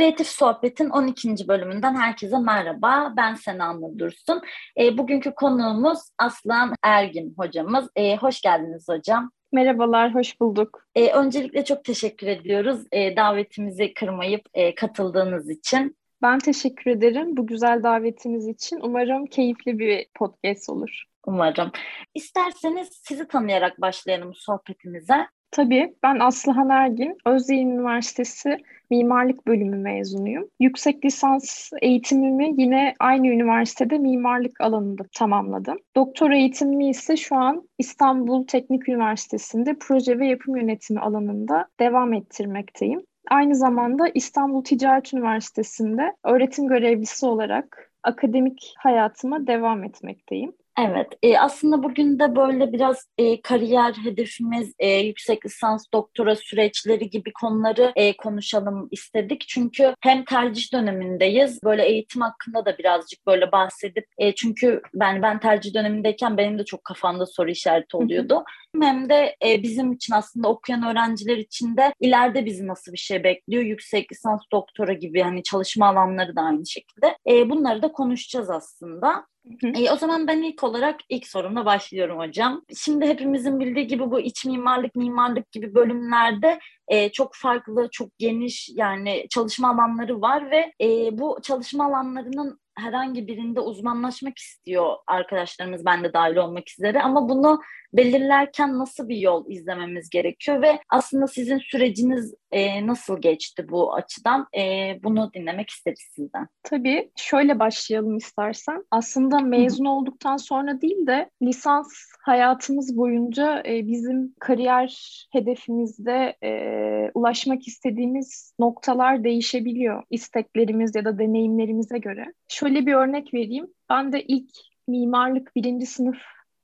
Kreatif Sohbet'in 12. bölümünden herkese merhaba. Ben Sena Nur Dursun. E, bugünkü konuğumuz Aslan Ergin hocamız. E, hoş geldiniz hocam. Merhabalar, hoş bulduk. E, öncelikle çok teşekkür ediyoruz e, davetimizi kırmayıp e, katıldığınız için. Ben teşekkür ederim bu güzel davetiniz için. Umarım keyifli bir podcast olur. Umarım. İsterseniz sizi tanıyarak başlayalım sohbetimize. Tabii, ben Aslıhan Ergin, Özyeğin Üniversitesi Mimarlık Bölümü mezunuyum. Yüksek lisans eğitimimi yine aynı üniversitede mimarlık alanında tamamladım. Doktor eğitimimi ise şu an İstanbul Teknik Üniversitesi'nde proje ve yapım yönetimi alanında devam ettirmekteyim. Aynı zamanda İstanbul Ticaret Üniversitesi'nde öğretim görevlisi olarak akademik hayatıma devam etmekteyim. Evet, e, aslında bugün de böyle biraz e, kariyer hedefimiz, e, yüksek lisans, doktora süreçleri gibi konuları e, konuşalım istedik. Çünkü hem tercih dönemindeyiz, böyle eğitim hakkında da birazcık böyle bahsedip, e, çünkü ben ben tercih dönemindeyken benim de çok kafamda soru işareti oluyordu. hem de e, bizim için aslında okuyan öğrenciler için de ileride bizi nasıl bir şey bekliyor, yüksek lisans, doktora gibi hani çalışma alanları da aynı şekilde. E, bunları da konuşacağız aslında. E, o zaman ben ilk olarak ilk sorumla başlıyorum hocam. Şimdi hepimizin bildiği gibi bu iç mimarlık, mimarlık gibi bölümlerde e, çok farklı, çok geniş yani çalışma alanları var ve e, bu çalışma alanlarının herhangi birinde uzmanlaşmak istiyor arkadaşlarımız ben de dahil olmak üzere ama bunu belirlerken nasıl bir yol izlememiz gerekiyor ve aslında sizin süreciniz e, nasıl geçti bu açıdan e, bunu dinlemek isteriz sizden. Tabii şöyle başlayalım istersen. Aslında mezun olduktan sonra değil de lisans hayatımız boyunca e, bizim kariyer hedefimizde e, ulaşmak istediğimiz noktalar değişebiliyor isteklerimiz ya da deneyimlerimize göre. Şöyle bir örnek vereyim. Ben de ilk mimarlık birinci sınıf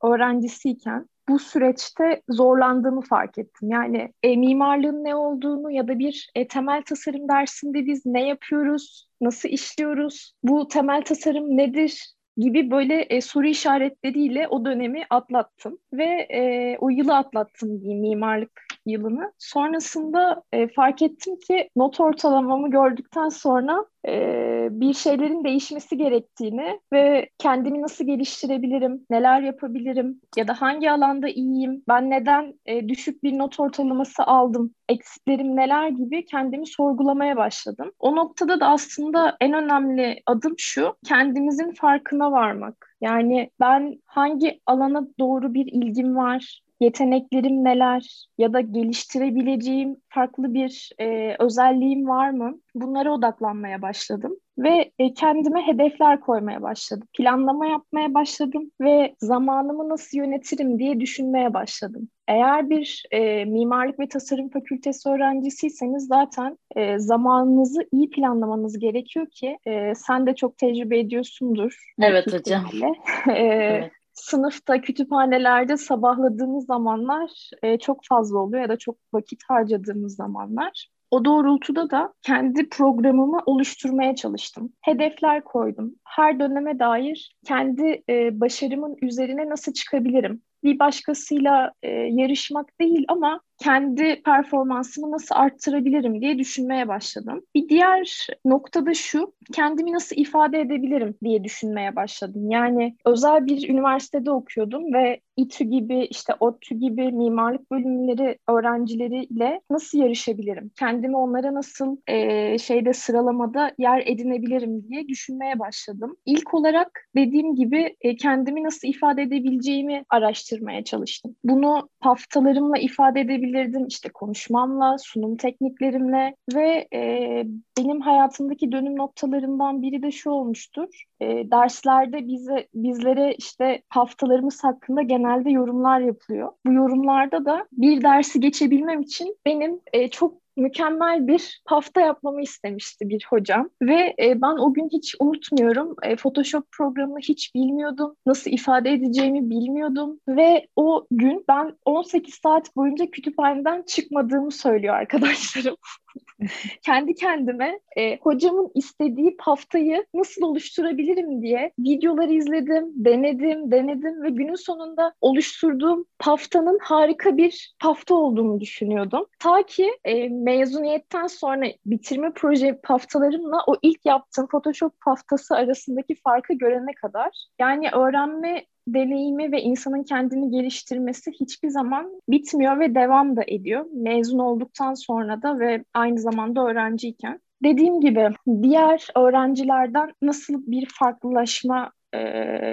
öğrencisiyken bu süreçte zorlandığımı fark ettim. Yani e, mimarlığın ne olduğunu ya da bir e, temel tasarım dersinde biz ne yapıyoruz, nasıl işliyoruz, bu temel tasarım nedir gibi böyle e, soru işaretleriyle o dönemi atlattım ve e, o yılı atlattım diyeyim mimarlık yılını. Sonrasında e, fark ettim ki not ortalamamı gördükten sonra e, bir şeylerin değişmesi gerektiğini ve kendimi nasıl geliştirebilirim, neler yapabilirim ya da hangi alanda iyiyim, ben neden e, düşük bir not ortalaması aldım, eksiklerim neler gibi kendimi sorgulamaya başladım. O noktada da aslında en önemli adım şu, kendimizin farkına varmak. Yani ben hangi alana doğru bir ilgim var, yeteneklerim neler ya da geliştirebileceğim farklı bir e, özelliğim var mı? Bunlara odaklanmaya başladım ve e, kendime hedefler koymaya başladım. Planlama yapmaya başladım ve zamanımı nasıl yönetirim diye düşünmeye başladım. Eğer bir e, mimarlık ve tasarım fakültesi öğrencisiyseniz zaten e, zamanınızı iyi planlamanız gerekiyor ki e, sen de çok tecrübe ediyorsundur. Evet hocam. e, evet sınıfta, kütüphanelerde sabahladığımız zamanlar e, çok fazla oluyor ya da çok vakit harcadığımız zamanlar. O doğrultuda da kendi programımı oluşturmaya çalıştım. Hedefler koydum. Her döneme dair kendi e, başarımın üzerine nasıl çıkabilirim? Bir başkasıyla e, yarışmak değil ama kendi performansımı nasıl arttırabilirim diye düşünmeye başladım. Bir diğer noktada şu, kendimi nasıl ifade edebilirim diye düşünmeye başladım. Yani özel bir üniversitede okuyordum ve İTÜ gibi işte ODTÜ gibi mimarlık bölümleri öğrencileriyle nasıl yarışabilirim? Kendimi onlara nasıl e, şeyde sıralamada yer edinebilirim diye düşünmeye başladım. İlk olarak dediğim gibi e, kendimi nasıl ifade edebileceğimi araştırmaya çalıştım. Bunu haftalarımla ifade edebilirdim edebilirdim. İşte konuşmamla, sunum tekniklerimle ve e, benim hayatımdaki dönüm noktalarından biri de şu olmuştur. E, derslerde bize bizlere işte haftalarımız hakkında genelde yorumlar yapılıyor. Bu yorumlarda da bir dersi geçebilmem için benim e, çok mükemmel bir hafta yapmamı istemişti bir hocam. Ve e, ben o gün hiç unutmuyorum. E, Photoshop programını hiç bilmiyordum. Nasıl ifade edeceğimi bilmiyordum. Ve o gün ben 18 saat boyunca kütüphaneden çıkmadığımı söylüyor arkadaşlarım. kendi kendime e, hocamın istediği haftayı nasıl oluşturabilirim diye videoları izledim, denedim, denedim ve günün sonunda oluşturduğum haftanın harika bir hafta olduğunu düşünüyordum. Ta ki e, mezuniyetten sonra bitirme proje haftalarımla o ilk yaptığım Photoshop haftası arasındaki farkı görene kadar yani öğrenme deneyimi ve insanın kendini geliştirmesi hiçbir zaman bitmiyor ve devam da ediyor. Mezun olduktan sonra da ve aynı zamanda öğrenciyken. Dediğim gibi diğer öğrencilerden nasıl bir farklılaşma e,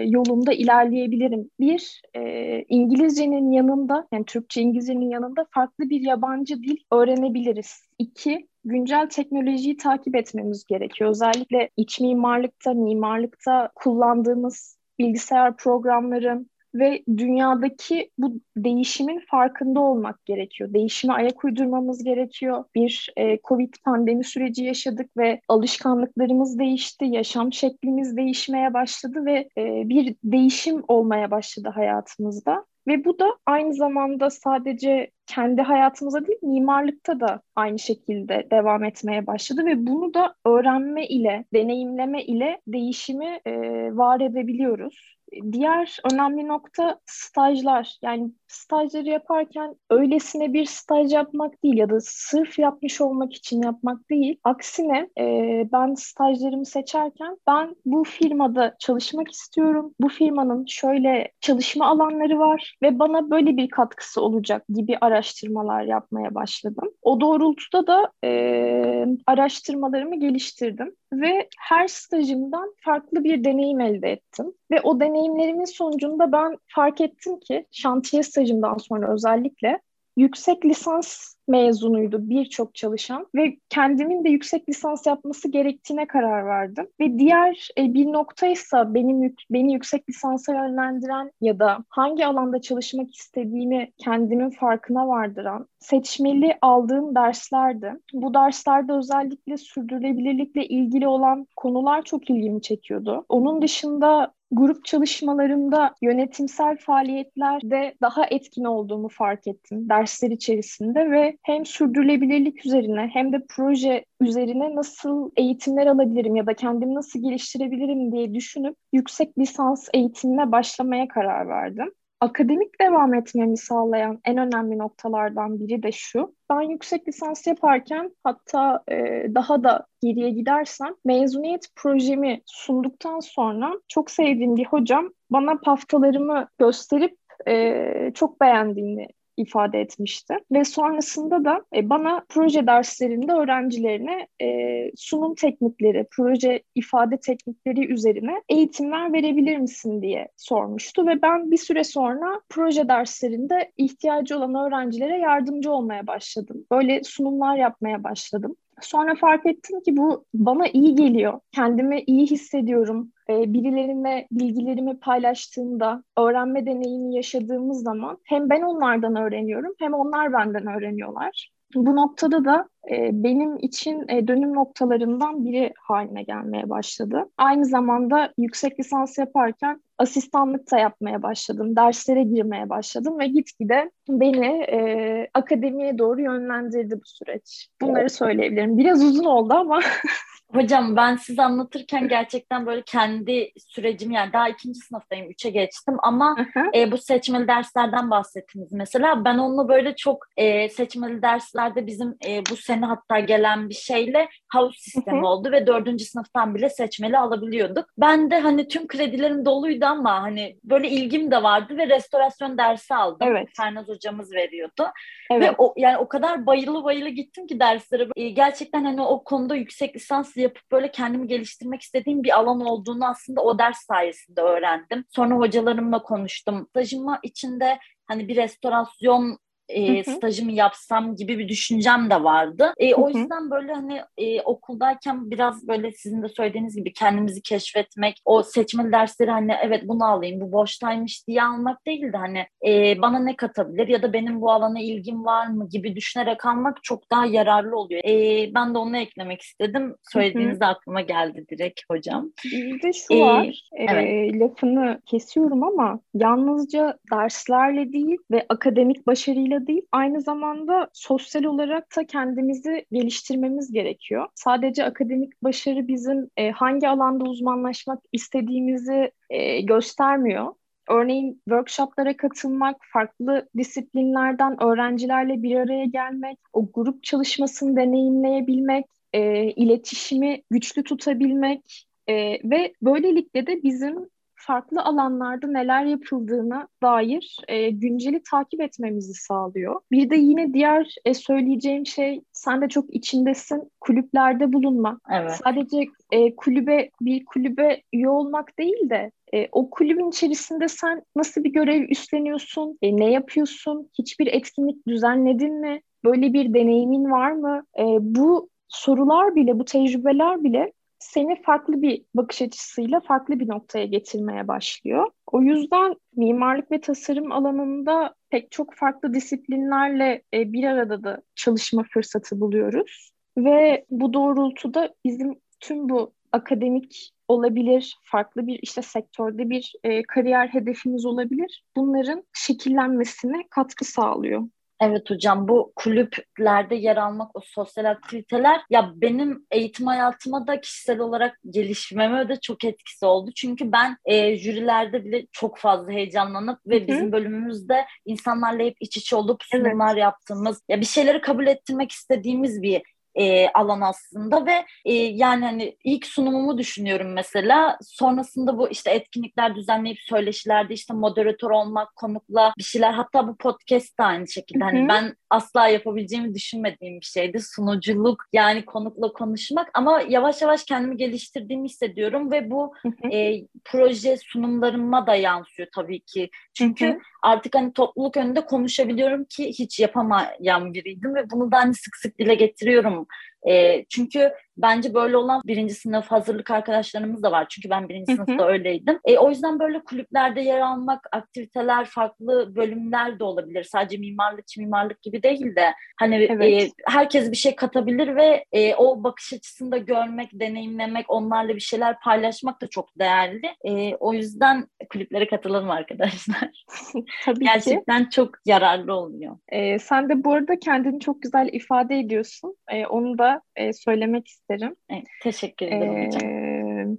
yolunda ilerleyebilirim? Bir, e, İngilizcenin yanında, yani Türkçe İngilizcenin yanında farklı bir yabancı dil öğrenebiliriz. İki, güncel teknolojiyi takip etmemiz gerekiyor. Özellikle iç mimarlıkta, mimarlıkta kullandığımız bilgisayar programları ve dünyadaki bu değişimin farkında olmak gerekiyor. Değişime ayak uydurmamız gerekiyor. Bir e, Covid pandemi süreci yaşadık ve alışkanlıklarımız değişti, yaşam şeklimiz değişmeye başladı ve e, bir değişim olmaya başladı hayatımızda. Ve bu da aynı zamanda sadece kendi hayatımıza değil mimarlıkta da aynı şekilde devam etmeye başladı ve bunu da öğrenme ile, deneyimleme ile değişimi e, var edebiliyoruz. Diğer önemli nokta stajlar. Yani stajları yaparken öylesine bir staj yapmak değil ya da sırf yapmış olmak için yapmak değil. Aksine e, ben stajlarımı seçerken ben bu firmada çalışmak istiyorum. Bu firmanın şöyle çalışma alanları var ve bana böyle bir katkısı olacak gibi araştırmalar yapmaya başladım. O doğrultuda da e, araştırmalarımı geliştirdim ve her stajımdan farklı bir deneyim elde ettim. Ve o deneyimlerimin sonucunda ben fark ettim ki şantiye stajımdan sonra özellikle yüksek lisans mezunuydu birçok çalışan ve kendimin de yüksek lisans yapması gerektiğine karar verdim. Ve diğer e, bir noktaysa benim beni yüksek lisansa yönlendiren ya da hangi alanda çalışmak istediğimi kendimin farkına vardıran seçmeli aldığım derslerdi. Bu derslerde özellikle sürdürülebilirlikle ilgili olan konular çok ilgimi çekiyordu. Onun dışında grup çalışmalarımda yönetimsel faaliyetlerde daha etkin olduğumu fark ettim dersler içerisinde ve hem sürdürülebilirlik üzerine hem de proje üzerine nasıl eğitimler alabilirim ya da kendimi nasıl geliştirebilirim diye düşünüp yüksek lisans eğitimine başlamaya karar verdim akademik devam etmemi sağlayan en önemli noktalardan biri de şu. Ben yüksek lisans yaparken hatta e, daha da geriye gidersem mezuniyet projemi sunduktan sonra çok sevdiğim bir hocam bana paftalarımı gösterip e, çok beğendiğini ifade etmişti. Ve sonrasında da e, bana proje derslerinde öğrencilerine e, sunum teknikleri, proje ifade teknikleri üzerine eğitimler verebilir misin diye sormuştu ve ben bir süre sonra proje derslerinde ihtiyacı olan öğrencilere yardımcı olmaya başladım. Böyle sunumlar yapmaya başladım. Sonra fark ettim ki bu bana iyi geliyor. Kendimi iyi hissediyorum. Ee, birilerine bilgilerimi paylaştığımda, öğrenme deneyimi yaşadığımız zaman hem ben onlardan öğreniyorum hem onlar benden öğreniyorlar. Bu noktada da e, benim için e, dönüm noktalarından biri haline gelmeye başladı. Aynı zamanda yüksek lisans yaparken asistanlık da yapmaya başladım, derslere girmeye başladım ve gitgide beni e, akademiye doğru yönlendirdi bu süreç. Bunları söyleyebilirim. Biraz uzun oldu ama Hocam ben size anlatırken gerçekten böyle kendi sürecim yani daha ikinci sınıftayım, üçe geçtim ama e, bu seçmeli derslerden bahsettiniz mesela. Ben onunla böyle çok e, seçmeli derslerde bizim e, bu sene hatta gelen bir şeyle havuz sistemi oldu ve dördüncü sınıftan bile seçmeli alabiliyorduk. Ben de hani tüm kredilerim doluydu ama hani böyle ilgim de vardı ve restorasyon dersi aldım. Evet. Fernaz hocamız veriyordu. Evet. Ve o, yani o kadar bayılı bayılı gittim ki derslere. E, gerçekten hani o konuda yüksek lisans yapıp böyle kendimi geliştirmek istediğim bir alan olduğunu aslında o ders sayesinde öğrendim. Sonra hocalarımla konuştum. Stajımı içinde hani bir restorasyon e, stajımı yapsam gibi bir düşüncem de vardı. E, o yüzden böyle hani e, okuldayken biraz böyle sizin de söylediğiniz gibi kendimizi keşfetmek, o seçmeli dersleri hani evet bunu alayım, bu boştaymış diye almak değil de hani e, bana ne katabilir ya da benim bu alana ilgim var mı gibi düşünerek almak çok daha yararlı oluyor. E, ben de onu eklemek istedim. Söylediğinizde aklıma geldi direkt hocam. Bir de şu ee, var, e, evet. lafını kesiyorum ama yalnızca derslerle değil ve akademik başarıyla değil, aynı zamanda sosyal olarak da kendimizi geliştirmemiz gerekiyor. Sadece akademik başarı bizim e, hangi alanda uzmanlaşmak istediğimizi e, göstermiyor. Örneğin workshoplara katılmak, farklı disiplinlerden öğrencilerle bir araya gelmek, o grup çalışmasını deneyimleyebilmek, e, iletişimi güçlü tutabilmek e, ve böylelikle de bizim farklı alanlarda neler yapıldığına dair e, günceli takip etmemizi sağlıyor. Bir de yine diğer e, söyleyeceğim şey sen de çok içindesin kulüplerde bulunma. Evet. Sadece e, kulübe bir kulübe üye olmak değil de e, o kulübün içerisinde sen nasıl bir görev üstleniyorsun, e, ne yapıyorsun, hiçbir etkinlik düzenledin mi, böyle bir deneyimin var mı? E, bu sorular bile, bu tecrübeler bile seni farklı bir bakış açısıyla farklı bir noktaya getirmeye başlıyor. O yüzden mimarlık ve tasarım alanında pek çok farklı disiplinlerle e, bir arada da çalışma fırsatı buluyoruz. Ve bu doğrultuda bizim tüm bu akademik olabilir, farklı bir işte sektörde bir e, kariyer hedefimiz olabilir. Bunların şekillenmesine katkı sağlıyor. Evet hocam bu kulüplerde yer almak o sosyal aktiviteler ya benim eğitim hayatıma da kişisel olarak gelişmeme de çok etkisi oldu. Çünkü ben e, jürilerde bile çok fazla heyecanlanıp ve Hı-hı. bizim bölümümüzde insanlarla hep iç içe olup sunumlar evet. yaptığımız ya bir şeyleri kabul ettirmek istediğimiz bir e, alan aslında ve e, yani hani ilk sunumumu düşünüyorum mesela. Sonrasında bu işte etkinlikler düzenleyip söyleşilerde işte moderatör olmak konukla bir şeyler hatta bu podcast da aynı şekilde. Hani ben asla yapabileceğimi düşünmediğim bir şeydi. Sunuculuk yani konukla konuşmak ama yavaş yavaş kendimi geliştirdiğimi hissediyorum ve bu e, proje sunumlarıma da yansıyor tabii ki. Çünkü artık hani topluluk önünde konuşabiliyorum ki hiç yapamayan biriydim ve bunu da hani sık sık dile getiriyorum e, çünkü bence böyle olan birinci sınıf hazırlık arkadaşlarımız da var. Çünkü ben birinci Hı-hı. sınıfta öyleydim. E, o yüzden böyle kulüplerde yer almak, aktiviteler, farklı bölümler de olabilir. Sadece mimarlık, mimarlık gibi değil de hani evet. e, herkes bir şey katabilir ve e, o bakış açısında görmek, deneyimlemek, onlarla bir şeyler paylaşmak da çok değerli. E, o yüzden kulüplere katılalım arkadaşlar. Tabii Gerçekten ki. çok yararlı oluyor. E, sen de bu arada kendini çok güzel ifade ediyorsun. E, onu da e, söylemek isterim. Evet, teşekkür ederim ee, hocam.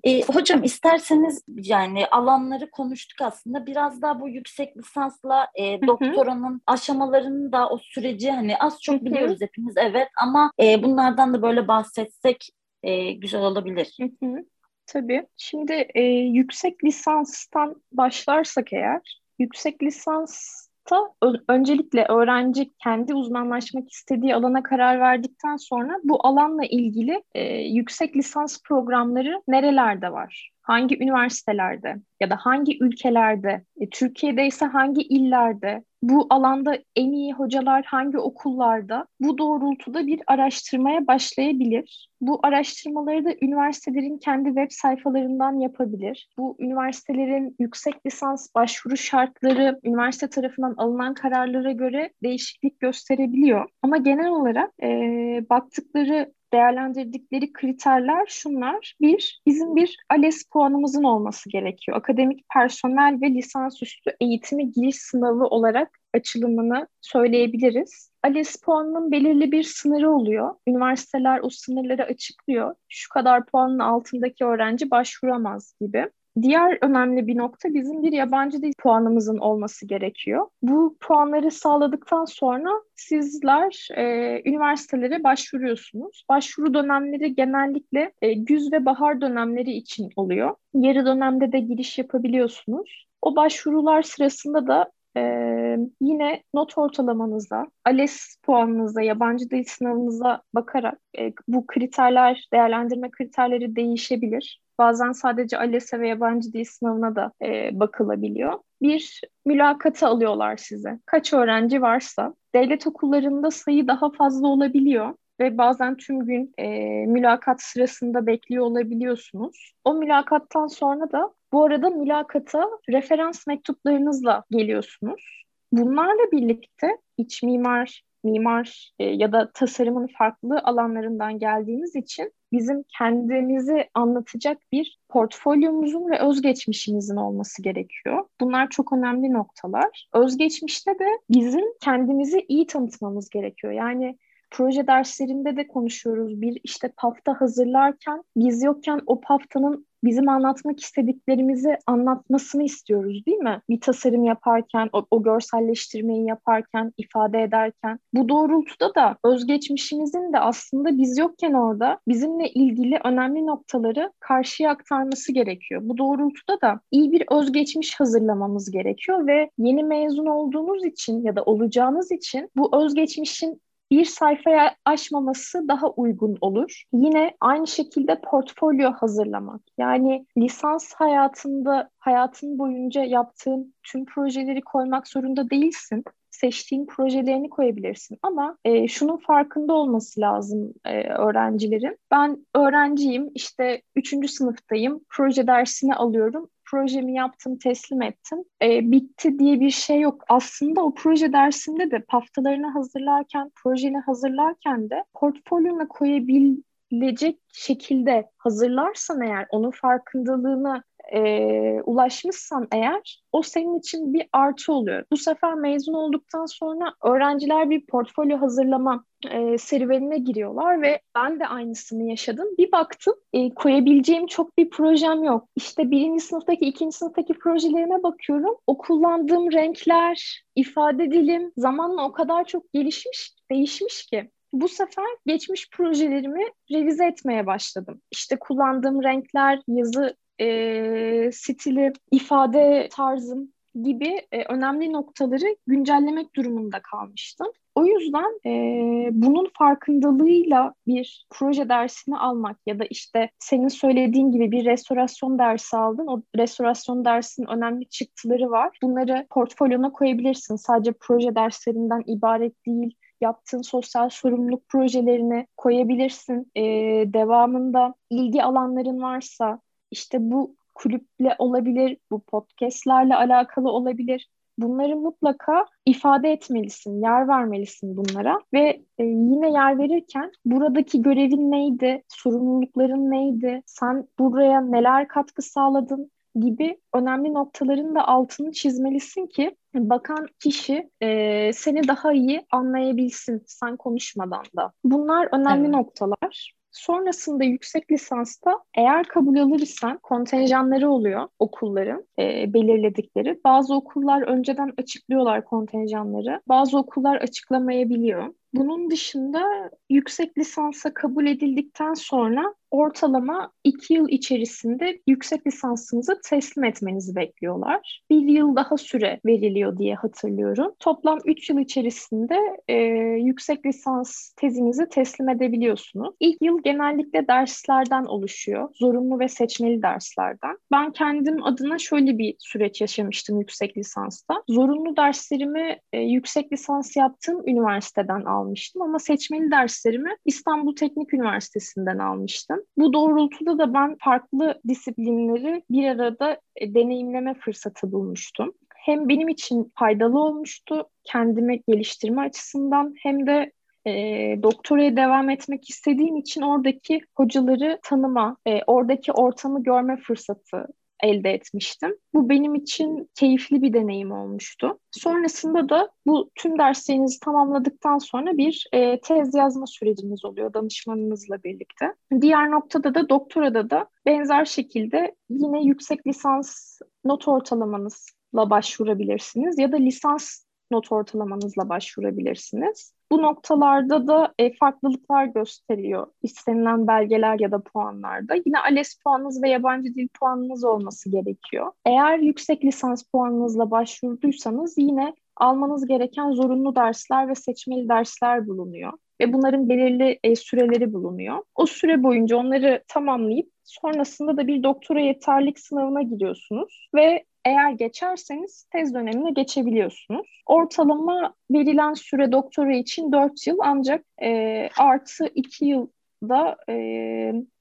E, hocam isterseniz yani alanları konuştuk aslında. Biraz daha bu yüksek lisansla e, doktoranın aşamalarını da o süreci hani az çok biliyoruz hepimiz evet ama e, bunlardan da böyle bahsetsek e, güzel olabilir. Tabii. Şimdi e, yüksek lisanstan başlarsak eğer, yüksek lisans ta öncelikle öğrenci kendi uzmanlaşmak istediği alana karar verdikten sonra bu alanla ilgili e, yüksek lisans programları nerelerde var? Hangi üniversitelerde ya da hangi ülkelerde, e, Türkiye'de ise hangi illerde, bu alanda en iyi hocalar hangi okullarda bu doğrultuda bir araştırmaya başlayabilir. Bu araştırmaları da üniversitelerin kendi web sayfalarından yapabilir. Bu üniversitelerin yüksek lisans başvuru şartları üniversite tarafından alınan kararlara göre değişiklik gösterebiliyor. Ama genel olarak e, baktıkları değerlendirdikleri kriterler şunlar. Bir, bizim bir ALES puanımızın olması gerekiyor. Akademik personel ve lisansüstü eğitimi giriş sınavı olarak açılımını söyleyebiliriz. ALES puanının belirli bir sınırı oluyor. Üniversiteler o sınırları açıklıyor. Şu kadar puanın altındaki öğrenci başvuramaz gibi. Diğer önemli bir nokta bizim bir yabancı dil puanımızın olması gerekiyor. Bu puanları sağladıktan sonra sizler e, üniversitelere başvuruyorsunuz. Başvuru dönemleri genellikle e, güz ve bahar dönemleri için oluyor. Yarı dönemde de giriş yapabiliyorsunuz. O başvurular sırasında da ee, yine not ortalamanıza, ALES puanınıza, yabancı dil sınavınıza bakarak e, bu kriterler, değerlendirme kriterleri değişebilir. Bazen sadece ALES'e ve yabancı dil sınavına da e, bakılabiliyor. Bir mülakata alıyorlar size. Kaç öğrenci varsa. Devlet okullarında sayı daha fazla olabiliyor ve bazen tüm gün e, mülakat sırasında bekliyor olabiliyorsunuz. O mülakattan sonra da bu arada mülakata referans mektuplarınızla geliyorsunuz. Bunlarla birlikte iç mimar, mimar e, ya da tasarımın farklı alanlarından geldiğiniz için bizim kendimizi anlatacak bir portfolyomuzun ve özgeçmişimizin olması gerekiyor. Bunlar çok önemli noktalar. Özgeçmişte de bizim kendimizi iyi tanıtmamız gerekiyor. Yani proje derslerinde de konuşuyoruz. Bir işte pafta hazırlarken biz yokken o paftanın bizim anlatmak istediklerimizi anlatmasını istiyoruz değil mi? Bir tasarım yaparken, o, o görselleştirmeyi yaparken, ifade ederken. Bu doğrultuda da özgeçmişimizin de aslında biz yokken orada bizimle ilgili önemli noktaları karşıya aktarması gerekiyor. Bu doğrultuda da iyi bir özgeçmiş hazırlamamız gerekiyor ve yeni mezun olduğunuz için ya da olacağınız için bu özgeçmişin bir sayfaya aşmaması daha uygun olur. Yine aynı şekilde portfolyo hazırlamak. Yani lisans hayatında hayatın boyunca yaptığın tüm projeleri koymak zorunda değilsin seçtiğin projelerini koyabilirsin. Ama e, şunun farkında olması lazım e, öğrencilerin. Ben öğrenciyim, işte üçüncü sınıftayım, proje dersini alıyorum projemi yaptım, teslim ettim. E, bitti diye bir şey yok. Aslında o proje dersinde de haftalarını hazırlarken, projeni hazırlarken de portfolyona koyabilecek şekilde hazırlarsan eğer onun farkındalığını e, ulaşmışsan eğer o senin için bir artı oluyor. Bu sefer mezun olduktan sonra öğrenciler bir portfolyo hazırlama e, serüvenine giriyorlar ve ben de aynısını yaşadım. Bir baktım e, koyabileceğim çok bir projem yok. İşte birinci sınıftaki, ikinci sınıftaki projelerime bakıyorum. O kullandığım renkler, ifade dilim zamanla o kadar çok gelişmiş, değişmiş ki bu sefer geçmiş projelerimi revize etmeye başladım. İşte kullandığım renkler, yazı e, stili, ifade tarzım gibi e, önemli noktaları güncellemek durumunda kalmıştım. O yüzden e, bunun farkındalığıyla bir proje dersini almak ya da işte senin söylediğin gibi bir restorasyon dersi aldın. O restorasyon dersinin önemli çıktıları var. Bunları portfolyona koyabilirsin. Sadece proje derslerinden ibaret değil yaptığın sosyal sorumluluk projelerini koyabilirsin. Ee, devamında ilgi alanların varsa işte bu kulüple olabilir, bu podcastlerle alakalı olabilir. Bunları mutlaka ifade etmelisin, yer vermelisin bunlara ve e, yine yer verirken buradaki görevin neydi, sorumlulukların neydi, sen buraya neler katkı sağladın gibi önemli noktaların da altını çizmelisin ki bakan kişi e, seni daha iyi anlayabilsin sen konuşmadan da. Bunlar önemli evet. noktalar. Sonrasında yüksek lisansta eğer kabul alırsan kontenjanları oluyor okulların e, belirledikleri. Bazı okullar önceden açıklıyorlar kontenjanları. Bazı okullar açıklamayabiliyor. Bunun dışında yüksek lisansa kabul edildikten sonra ortalama iki yıl içerisinde yüksek lisansınızı teslim etmenizi bekliyorlar. Bir yıl daha süre veriliyor diye hatırlıyorum. Toplam üç yıl içerisinde e, yüksek lisans tezinizi teslim edebiliyorsunuz. İlk yıl genellikle derslerden oluşuyor. Zorunlu ve seçmeli derslerden. Ben kendim adına şöyle bir süreç yaşamıştım yüksek lisansta. Zorunlu derslerimi e, yüksek lisans yaptığım üniversiteden almıştım ama seçmeli derslerimi İstanbul Teknik Üniversitesi'nden almıştım. Bu doğrultuda da ben farklı disiplinleri bir arada e, deneyimleme fırsatı bulmuştum. Hem benim için faydalı olmuştu kendimi geliştirme açısından hem de e, doktoraya devam etmek istediğim için oradaki hocaları tanıma, e, oradaki ortamı görme fırsatı elde etmiştim. Bu benim için keyifli bir deneyim olmuştu. Sonrasında da bu tüm derslerinizi tamamladıktan sonra bir e, tez yazma süreciniz oluyor danışmanınızla birlikte. Diğer noktada da doktorada da benzer şekilde yine yüksek lisans not ortalamanızla başvurabilirsiniz ya da lisans not ortalamanızla başvurabilirsiniz. Bu noktalarda da e, farklılıklar gösteriyor istenilen belgeler ya da puanlarda. Yine ALES puanınız ve yabancı dil puanınız olması gerekiyor. Eğer yüksek lisans puanınızla başvurduysanız yine almanız gereken zorunlu dersler ve seçmeli dersler bulunuyor ve bunların belirli e, süreleri bulunuyor. O süre boyunca onları tamamlayıp sonrasında da bir doktora yeterlik sınavına giriyorsunuz ve eğer geçerseniz tez dönemine geçebiliyorsunuz. Ortalama verilen süre doktora için 4 yıl ancak e, artı 2 yılda e,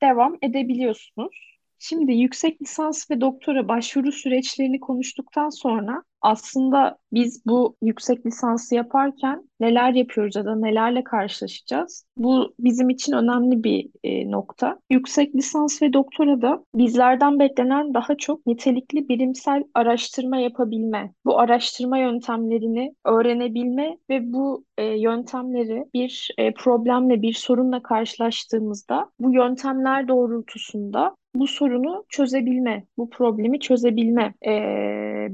devam edebiliyorsunuz. Şimdi yüksek lisans ve doktora başvuru süreçlerini konuştuktan sonra aslında biz bu yüksek lisansı yaparken neler yapıyoruz ya da nelerle karşılaşacağız. Bu bizim için önemli bir e, nokta. Yüksek lisans ve doktora da bizlerden beklenen daha çok nitelikli bilimsel araştırma yapabilme, bu araştırma yöntemlerini öğrenebilme ve bu e, yöntemleri bir e, problemle, bir sorunla karşılaştığımızda bu yöntemler doğrultusunda bu sorunu çözebilme, bu problemi çözebilme e,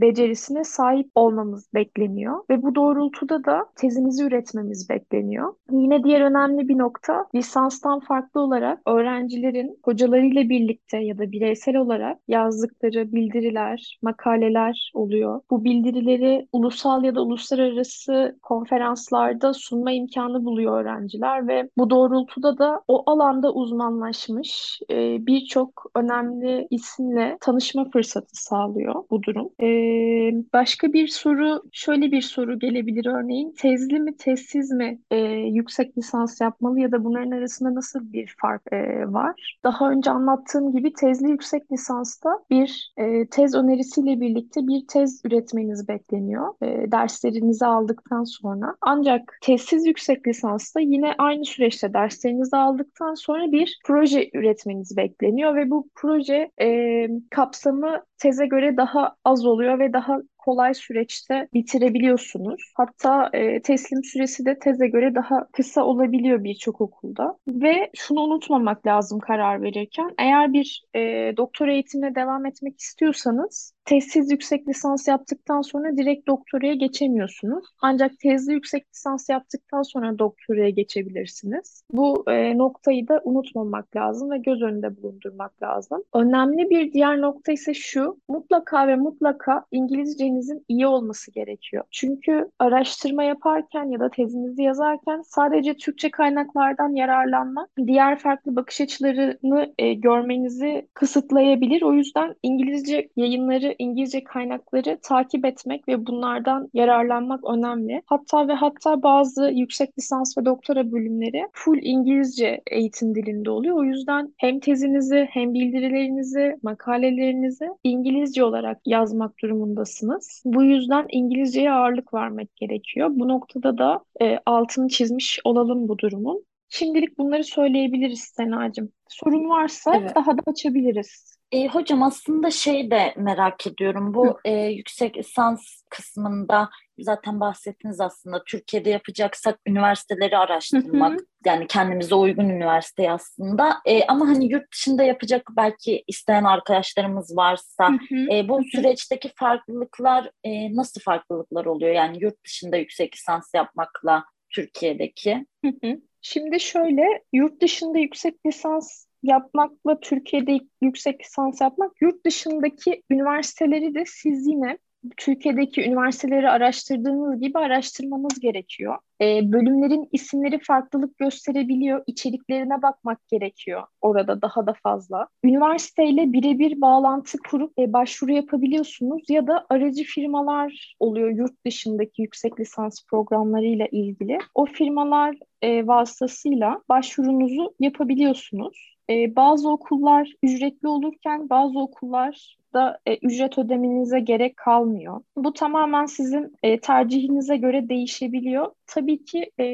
becerisine sahip olmamız bekleniyor. Ve bu doğrultuda da tezimizi üretmemiz bekleniyor. Yine diğer önemli bir nokta lisanstan farklı olarak öğrencilerin hocalarıyla birlikte ya da bireysel olarak yazdıkları bildiriler, makaleler oluyor. Bu bildirileri ulusal ya da uluslararası konferanslarda sunma imkanı buluyor öğrenciler ve bu doğrultuda da o alanda uzmanlaşmış e, birçok önemli isimle tanışma fırsatı sağlıyor bu durum. Ee, başka bir soru, şöyle bir soru gelebilir örneğin. Tezli mi, tezsiz mi e, yüksek lisans yapmalı ya da bunların arasında nasıl bir fark e, var? Daha önce anlattığım gibi tezli yüksek lisansta bir e, tez önerisiyle birlikte bir tez üretmeniz bekleniyor. E, derslerinizi aldıktan sonra. Ancak tezsiz yüksek lisansta yine aynı süreçte derslerinizi aldıktan sonra bir proje üretmeniz bekleniyor ve bu proje e, kapsamı teze göre daha az oluyor ve daha kolay süreçte bitirebiliyorsunuz. Hatta e, teslim süresi de teze göre daha kısa olabiliyor birçok okulda. Ve şunu unutmamak lazım karar verirken. Eğer bir e, doktora eğitimine devam etmek istiyorsanız tezsiz yüksek lisans yaptıktan sonra direkt doktoraya geçemiyorsunuz. Ancak tezli yüksek lisans yaptıktan sonra doktoraya geçebilirsiniz. Bu e, noktayı da unutmamak lazım ve göz önünde bulundurmak lazım. Önemli bir diğer nokta ise şu. Mutlaka ve mutlaka İngilizcenizin iyi olması gerekiyor. Çünkü araştırma yaparken ya da tezinizi yazarken sadece Türkçe kaynaklardan yararlanmak diğer farklı bakış açılarını e, görmenizi kısıtlayabilir. O yüzden İngilizce yayınları İngilizce kaynakları takip etmek ve bunlardan yararlanmak önemli. Hatta ve hatta bazı yüksek lisans ve doktora bölümleri full İngilizce eğitim dilinde oluyor. O yüzden hem tezinizi hem bildirilerinizi, makalelerinizi İngilizce olarak yazmak durumundasınız. Bu yüzden İngilizceye ağırlık vermek gerekiyor. Bu noktada da e, altını çizmiş olalım bu durumun. Şimdilik bunları söyleyebiliriz Senacığım. Sorun varsa evet. daha da açabiliriz. E, hocam aslında şey de merak ediyorum. Bu e, yüksek lisans kısmında zaten bahsettiniz aslında. Türkiye'de yapacaksak üniversiteleri araştırmak. Hı hı. Yani kendimize uygun üniversite aslında. E, ama hani yurt dışında yapacak belki isteyen arkadaşlarımız varsa hı hı. E, bu hı hı. süreçteki farklılıklar e, nasıl farklılıklar oluyor? Yani yurt dışında yüksek lisans yapmakla Türkiye'deki. Hı hı. Şimdi şöyle, yurt dışında yüksek lisans yapmakla Türkiye'de yüksek lisans yapmak, yurt dışındaki üniversiteleri de siz yine Türkiye'deki üniversiteleri araştırdığınız gibi araştırmanız gerekiyor. E, bölümlerin isimleri farklılık gösterebiliyor. İçeriklerine bakmak gerekiyor orada daha da fazla. Üniversiteyle birebir bağlantı kurup e, başvuru yapabiliyorsunuz ya da aracı firmalar oluyor yurt dışındaki yüksek lisans programlarıyla ilgili. O firmalar e, vasıtasıyla başvurunuzu yapabiliyorsunuz. E, bazı okullar ücretli olurken bazı okullar da e, ücret ödemenize gerek kalmıyor. Bu tamamen sizin e, tercihinize göre değişebiliyor. Tabii ki e,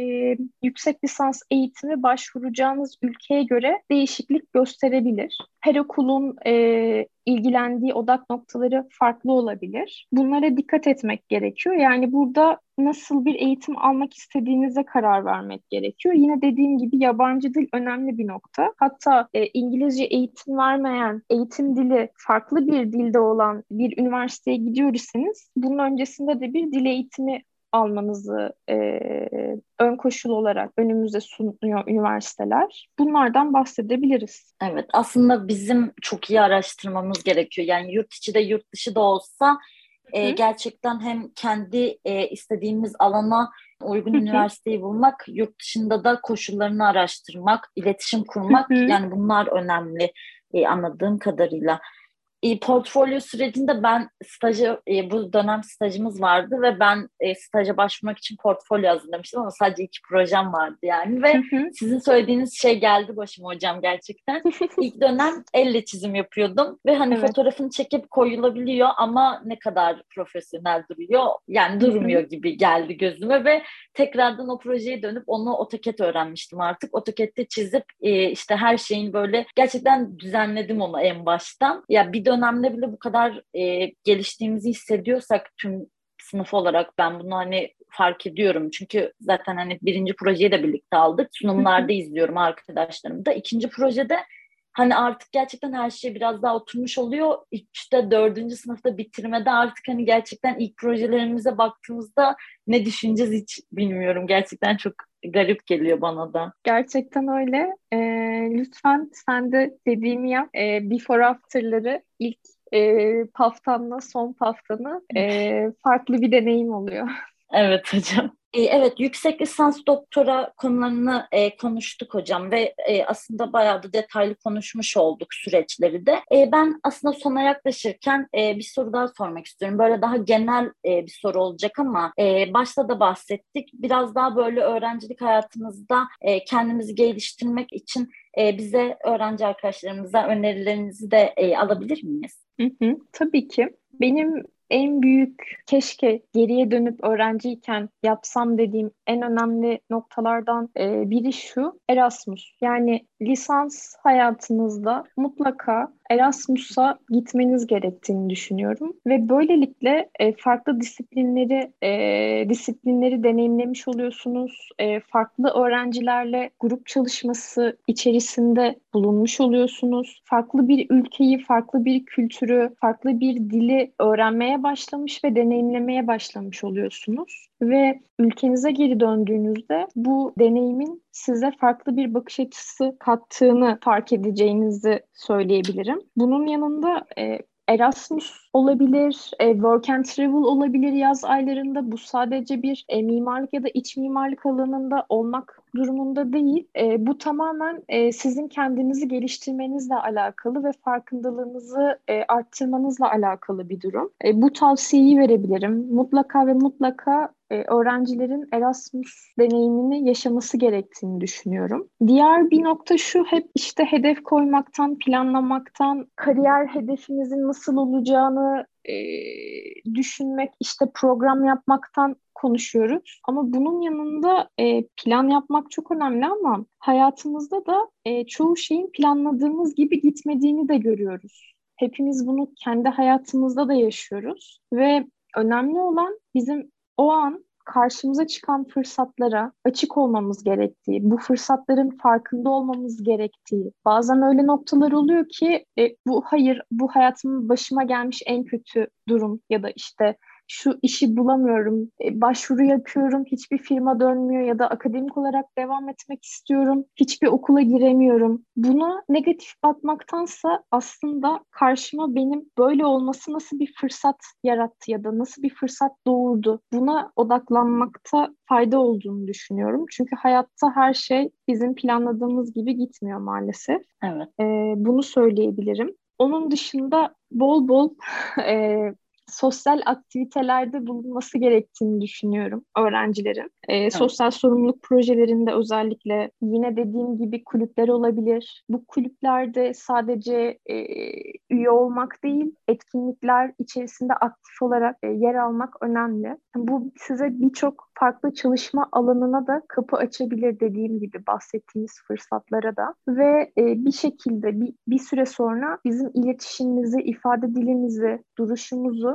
yüksek lisans eğitimi başvuracağınız ülkeye göre değişiklik gösterebilir. Her okulun e, ilgilendiği odak noktaları farklı olabilir. Bunlara dikkat etmek gerekiyor. Yani burada nasıl bir eğitim almak istediğinize karar vermek gerekiyor. Yine dediğim gibi yabancı dil önemli bir nokta. Hatta e, İngilizce eğitim vermeyen, eğitim dili farklı bir dilde olan bir üniversiteye gidiyorsanız bunun öncesinde de bir dil eğitimi almanızı e, ön koşul olarak önümüze sunuyor üniversiteler. Bunlardan bahsedebiliriz. Evet aslında bizim çok iyi araştırmamız gerekiyor. Yani yurt içi de yurt dışı da olsa e, gerçekten hem kendi e, istediğimiz alana uygun Hı-hı. üniversiteyi bulmak, yurt dışında da koşullarını araştırmak, iletişim kurmak Hı-hı. yani bunlar önemli e, anladığım kadarıyla. E, portfolyo sürecinde ben stajı, e, bu dönem stajımız vardı ve ben e, staja başvurmak için portfolyo hazırlamıştım ama sadece iki projem vardı yani ve sizin söylediğiniz şey geldi başıma hocam gerçekten. İlk dönem elle çizim yapıyordum ve hani evet. fotoğrafını çekip koyulabiliyor ama ne kadar profesyonel duruyor yani durmuyor gibi geldi gözüme ve tekrardan o projeye dönüp onu AutoCAD öğrenmiştim artık. AutoCAD'de çizip e, işte her şeyin böyle gerçekten düzenledim onu en baştan. Ya bir dönemde bile bu kadar e, geliştiğimizi hissediyorsak tüm sınıf olarak ben bunu hani fark ediyorum. Çünkü zaten hani birinci projeyi de birlikte aldık. Sunumlarda izliyorum arkadaşlarım da. İkinci projede hani artık gerçekten her şey biraz daha oturmuş oluyor. İşte dördüncü sınıfta bitirmede artık hani gerçekten ilk projelerimize baktığımızda ne düşüneceğiz hiç bilmiyorum. Gerçekten çok garip geliyor bana da. Gerçekten öyle. Ee, lütfen sen de dediğimi yap. Ee, before after'ları ilk e, paftanla son paftanı e, farklı bir deneyim oluyor. Evet hocam. E, evet, yüksek lisans doktora konularını e, konuştuk hocam ve e, aslında bayağı da detaylı konuşmuş olduk süreçleri de. E, ben aslında sona yaklaşırken e, bir soru daha sormak istiyorum. Böyle daha genel e, bir soru olacak ama e, başta da bahsettik. Biraz daha böyle öğrencilik hayatımızda e, kendimizi geliştirmek için e, bize öğrenci arkadaşlarımıza önerilerinizi de e, alabilir miyiz? Hı hı, tabii ki. Benim en büyük keşke geriye dönüp öğrenciyken yapsam dediğim en önemli noktalardan e, biri şu Erasmus. Yani lisans hayatınızda mutlaka Erasmus'a gitmeniz gerektiğini düşünüyorum ve böylelikle e, farklı disiplinleri e, disiplinleri deneyimlemiş oluyorsunuz. E, farklı öğrencilerle grup çalışması içerisinde bulunmuş oluyorsunuz. Farklı bir ülkeyi, farklı bir kültürü, farklı bir dili öğrenmeye başlamış ve deneyimlemeye başlamış oluyorsunuz ve ülkenize geri döndüğünüzde bu deneyimin size farklı bir bakış açısı kattığını fark edeceğinizi söyleyebilirim. Bunun yanında e, Erasmus olabilir, e, work and travel olabilir yaz aylarında. Bu sadece bir e, mimarlık ya da iç mimarlık alanında olmak durumunda değil. E, bu tamamen e, sizin kendinizi geliştirmenizle alakalı ve farkındalığınızı e, arttırmanızla alakalı bir durum. E, bu tavsiyeyi verebilirim. Mutlaka ve mutlaka e, öğrencilerin Erasmus deneyimini yaşaması gerektiğini düşünüyorum. Diğer bir nokta şu hep işte hedef koymaktan, planlamaktan, kariyer hedefimizin nasıl olacağını e, düşünmek, işte program yapmaktan konuşuyoruz. Ama bunun yanında e, plan yapmak çok önemli ama hayatımızda da e, çoğu şeyin planladığımız gibi gitmediğini de görüyoruz. Hepimiz bunu kendi hayatımızda da yaşıyoruz ve önemli olan bizim o an karşımıza çıkan fırsatlara açık olmamız gerektiği, bu fırsatların farkında olmamız gerektiği. Bazen öyle noktalar oluyor ki e, bu hayır bu hayatımın başıma gelmiş en kötü durum ya da işte şu işi bulamıyorum, e, başvuru yapıyorum, hiçbir firma dönmüyor ya da akademik olarak devam etmek istiyorum, hiçbir okula giremiyorum. Buna negatif bakmaktansa aslında karşıma benim böyle olması nasıl bir fırsat yarattı ya da nasıl bir fırsat doğurdu. Buna odaklanmakta fayda olduğunu düşünüyorum. Çünkü hayatta her şey bizim planladığımız gibi gitmiyor maalesef. Evet. Ee, bunu söyleyebilirim. Onun dışında bol bol e, sosyal aktivitelerde bulunması gerektiğini düşünüyorum öğrencilerin. E, evet. Sosyal sorumluluk projelerinde özellikle yine dediğim gibi kulüpler olabilir. Bu kulüplerde sadece e, üye olmak değil, etkinlikler içerisinde aktif olarak e, yer almak önemli. Bu size birçok farklı çalışma alanına da kapı açabilir dediğim gibi bahsettiğimiz fırsatlara da ve e, bir şekilde bir, bir süre sonra bizim iletişimimizi, ifade dilimizi, duruşumuzu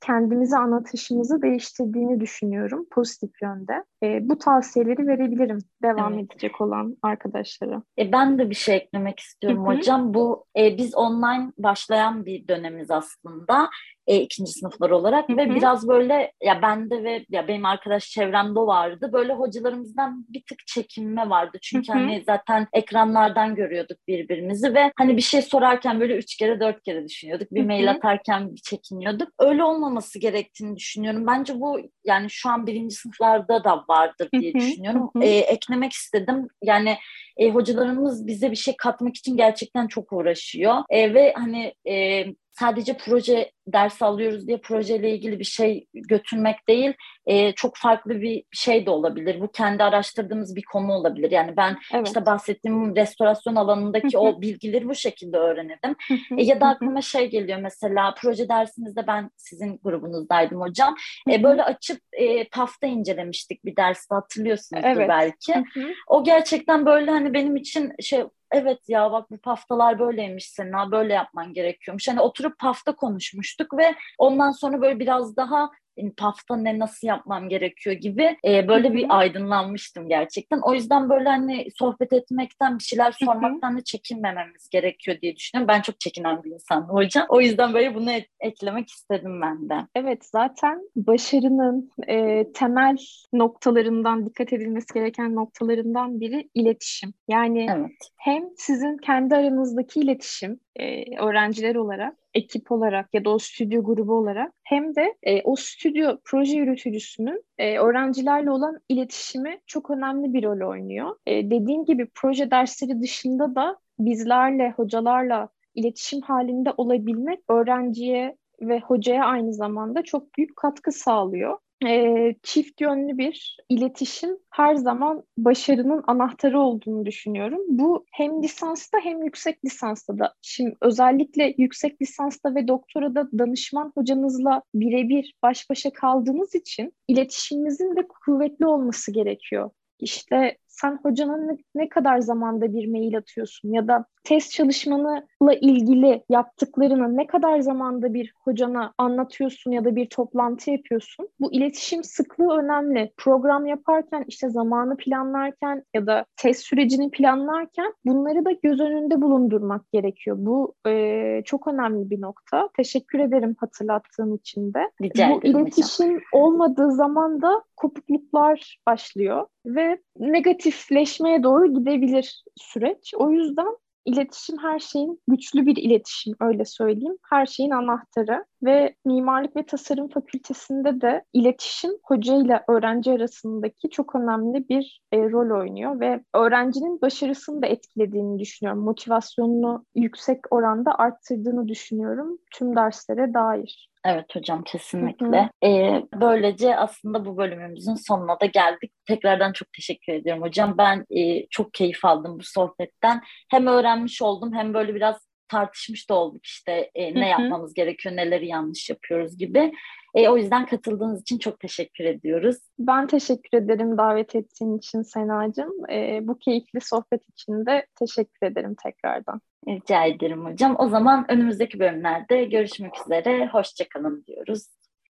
kendimizi anlatışımızı değiştirdiğini düşünüyorum pozitif yönde. E, bu tavsiyeleri verebilirim devam evet. edecek olan arkadaşlara. E, ben de bir şey eklemek istiyorum Hı-hı. hocam. Bu e, biz online başlayan bir dönemiz aslında e, ikinci sınıflar olarak Hı-hı. ve biraz böyle ya bende ve ya benim arkadaş çevremde vardı. Böyle hocalarımızdan bir tık çekinme vardı. Çünkü Hı-hı. hani zaten ekranlardan görüyorduk birbirimizi ve hani bir şey sorarken böyle üç kere dört kere düşünüyorduk. Bir Hı-hı. mail atarken bir çekiniyorduk. Öyle olmaması gerektiğini düşünüyorum. Bence bu yani şu an birinci sınıflarda da vardır diye düşünüyorum. E, eklemek istedim. Yani e, hocalarımız bize bir şey katmak için gerçekten çok uğraşıyor. E, ve hani e, sadece proje dersi alıyoruz diye projeyle ilgili bir şey götürmek değil, e, çok farklı bir şey de olabilir. Bu kendi araştırdığımız bir konu olabilir. Yani ben evet. işte bahsettiğim restorasyon alanındaki o bilgileri bu şekilde öğrenirdim. e, ya da aklıma şey geliyor mesela proje dersimizde ben sizin grubunuzdaydım hocam. E, böyle açıp e, pafta incelemiştik bir derste hatırlıyorsunuzdur evet. belki. O gerçekten böyle hani benim için şey evet ya bak bu paftalar böyleymiş senin böyle yapman gerekiyormuş. Hani oturup pafta konuşmuştuk ve ondan sonra böyle biraz daha pafta ne nasıl yapmam gerekiyor gibi e, böyle bir aydınlanmıştım gerçekten. O yüzden böyle hani sohbet etmekten bir şeyler sormaktan da çekinmememiz gerekiyor diye düşünüyorum. Ben çok çekinen bir insanım hocam. O yüzden böyle bunu et- eklemek istedim ben de. Evet zaten başarının e, temel noktalarından dikkat edilmesi gereken noktalarından biri iletişim. Yani evet. hem sizin kendi aranızdaki iletişim e, öğrenciler olarak ekip olarak ya da o stüdyo grubu olarak hem de e, o stüdyo proje yürütücüsünün e, öğrencilerle olan iletişimi çok önemli bir rol oynuyor. E, dediğim gibi proje dersleri dışında da bizlerle, hocalarla iletişim halinde olabilmek öğrenciye ve hocaya aynı zamanda çok büyük katkı sağlıyor e, çift yönlü bir iletişim her zaman başarının anahtarı olduğunu düşünüyorum. Bu hem lisansta hem yüksek lisansta da. Şimdi özellikle yüksek lisansta ve doktorada danışman hocanızla birebir baş başa kaldığınız için iletişiminizin de kuvvetli olması gerekiyor. İşte sen hocana ne, ne kadar zamanda bir mail atıyorsun ya da test çalışmanla ilgili yaptıklarını ne kadar zamanda bir hocana anlatıyorsun ya da bir toplantı yapıyorsun. Bu iletişim sıklığı önemli. Program yaparken işte zamanı planlarken ya da test sürecini planlarken bunları da göz önünde bulundurmak gerekiyor. Bu e, çok önemli bir nokta. Teşekkür ederim hatırlattığın için de. Rica Bu iletişim hocam. olmadığı zaman da kopukluklar başlıyor ve negatifleşmeye doğru gidebilir süreç. O yüzden iletişim her şeyin güçlü bir iletişim öyle söyleyeyim. Her şeyin anahtarı ve mimarlık ve tasarım fakültesinde de iletişim hoca ile öğrenci arasındaki çok önemli bir e, rol oynuyor ve öğrencinin başarısını da etkilediğini düşünüyorum. Motivasyonunu yüksek oranda arttırdığını düşünüyorum tüm derslere dair. Evet hocam kesinlikle. Ee, böylece aslında bu bölümümüzün sonuna da geldik. Tekrardan çok teşekkür ediyorum hocam. Ben e, çok keyif aldım bu sohbetten. Hem öğrenmiş oldum hem böyle biraz tartışmış da olduk işte e, ne yapmamız gerekiyor, neleri yanlış yapıyoruz gibi. E, o yüzden katıldığınız için çok teşekkür ediyoruz. Ben teşekkür ederim davet ettiğin için Sena'cığım. E, bu keyifli sohbet için de teşekkür ederim tekrardan. Rica ederim hocam. O zaman önümüzdeki bölümlerde görüşmek üzere. Hoşçakalın diyoruz.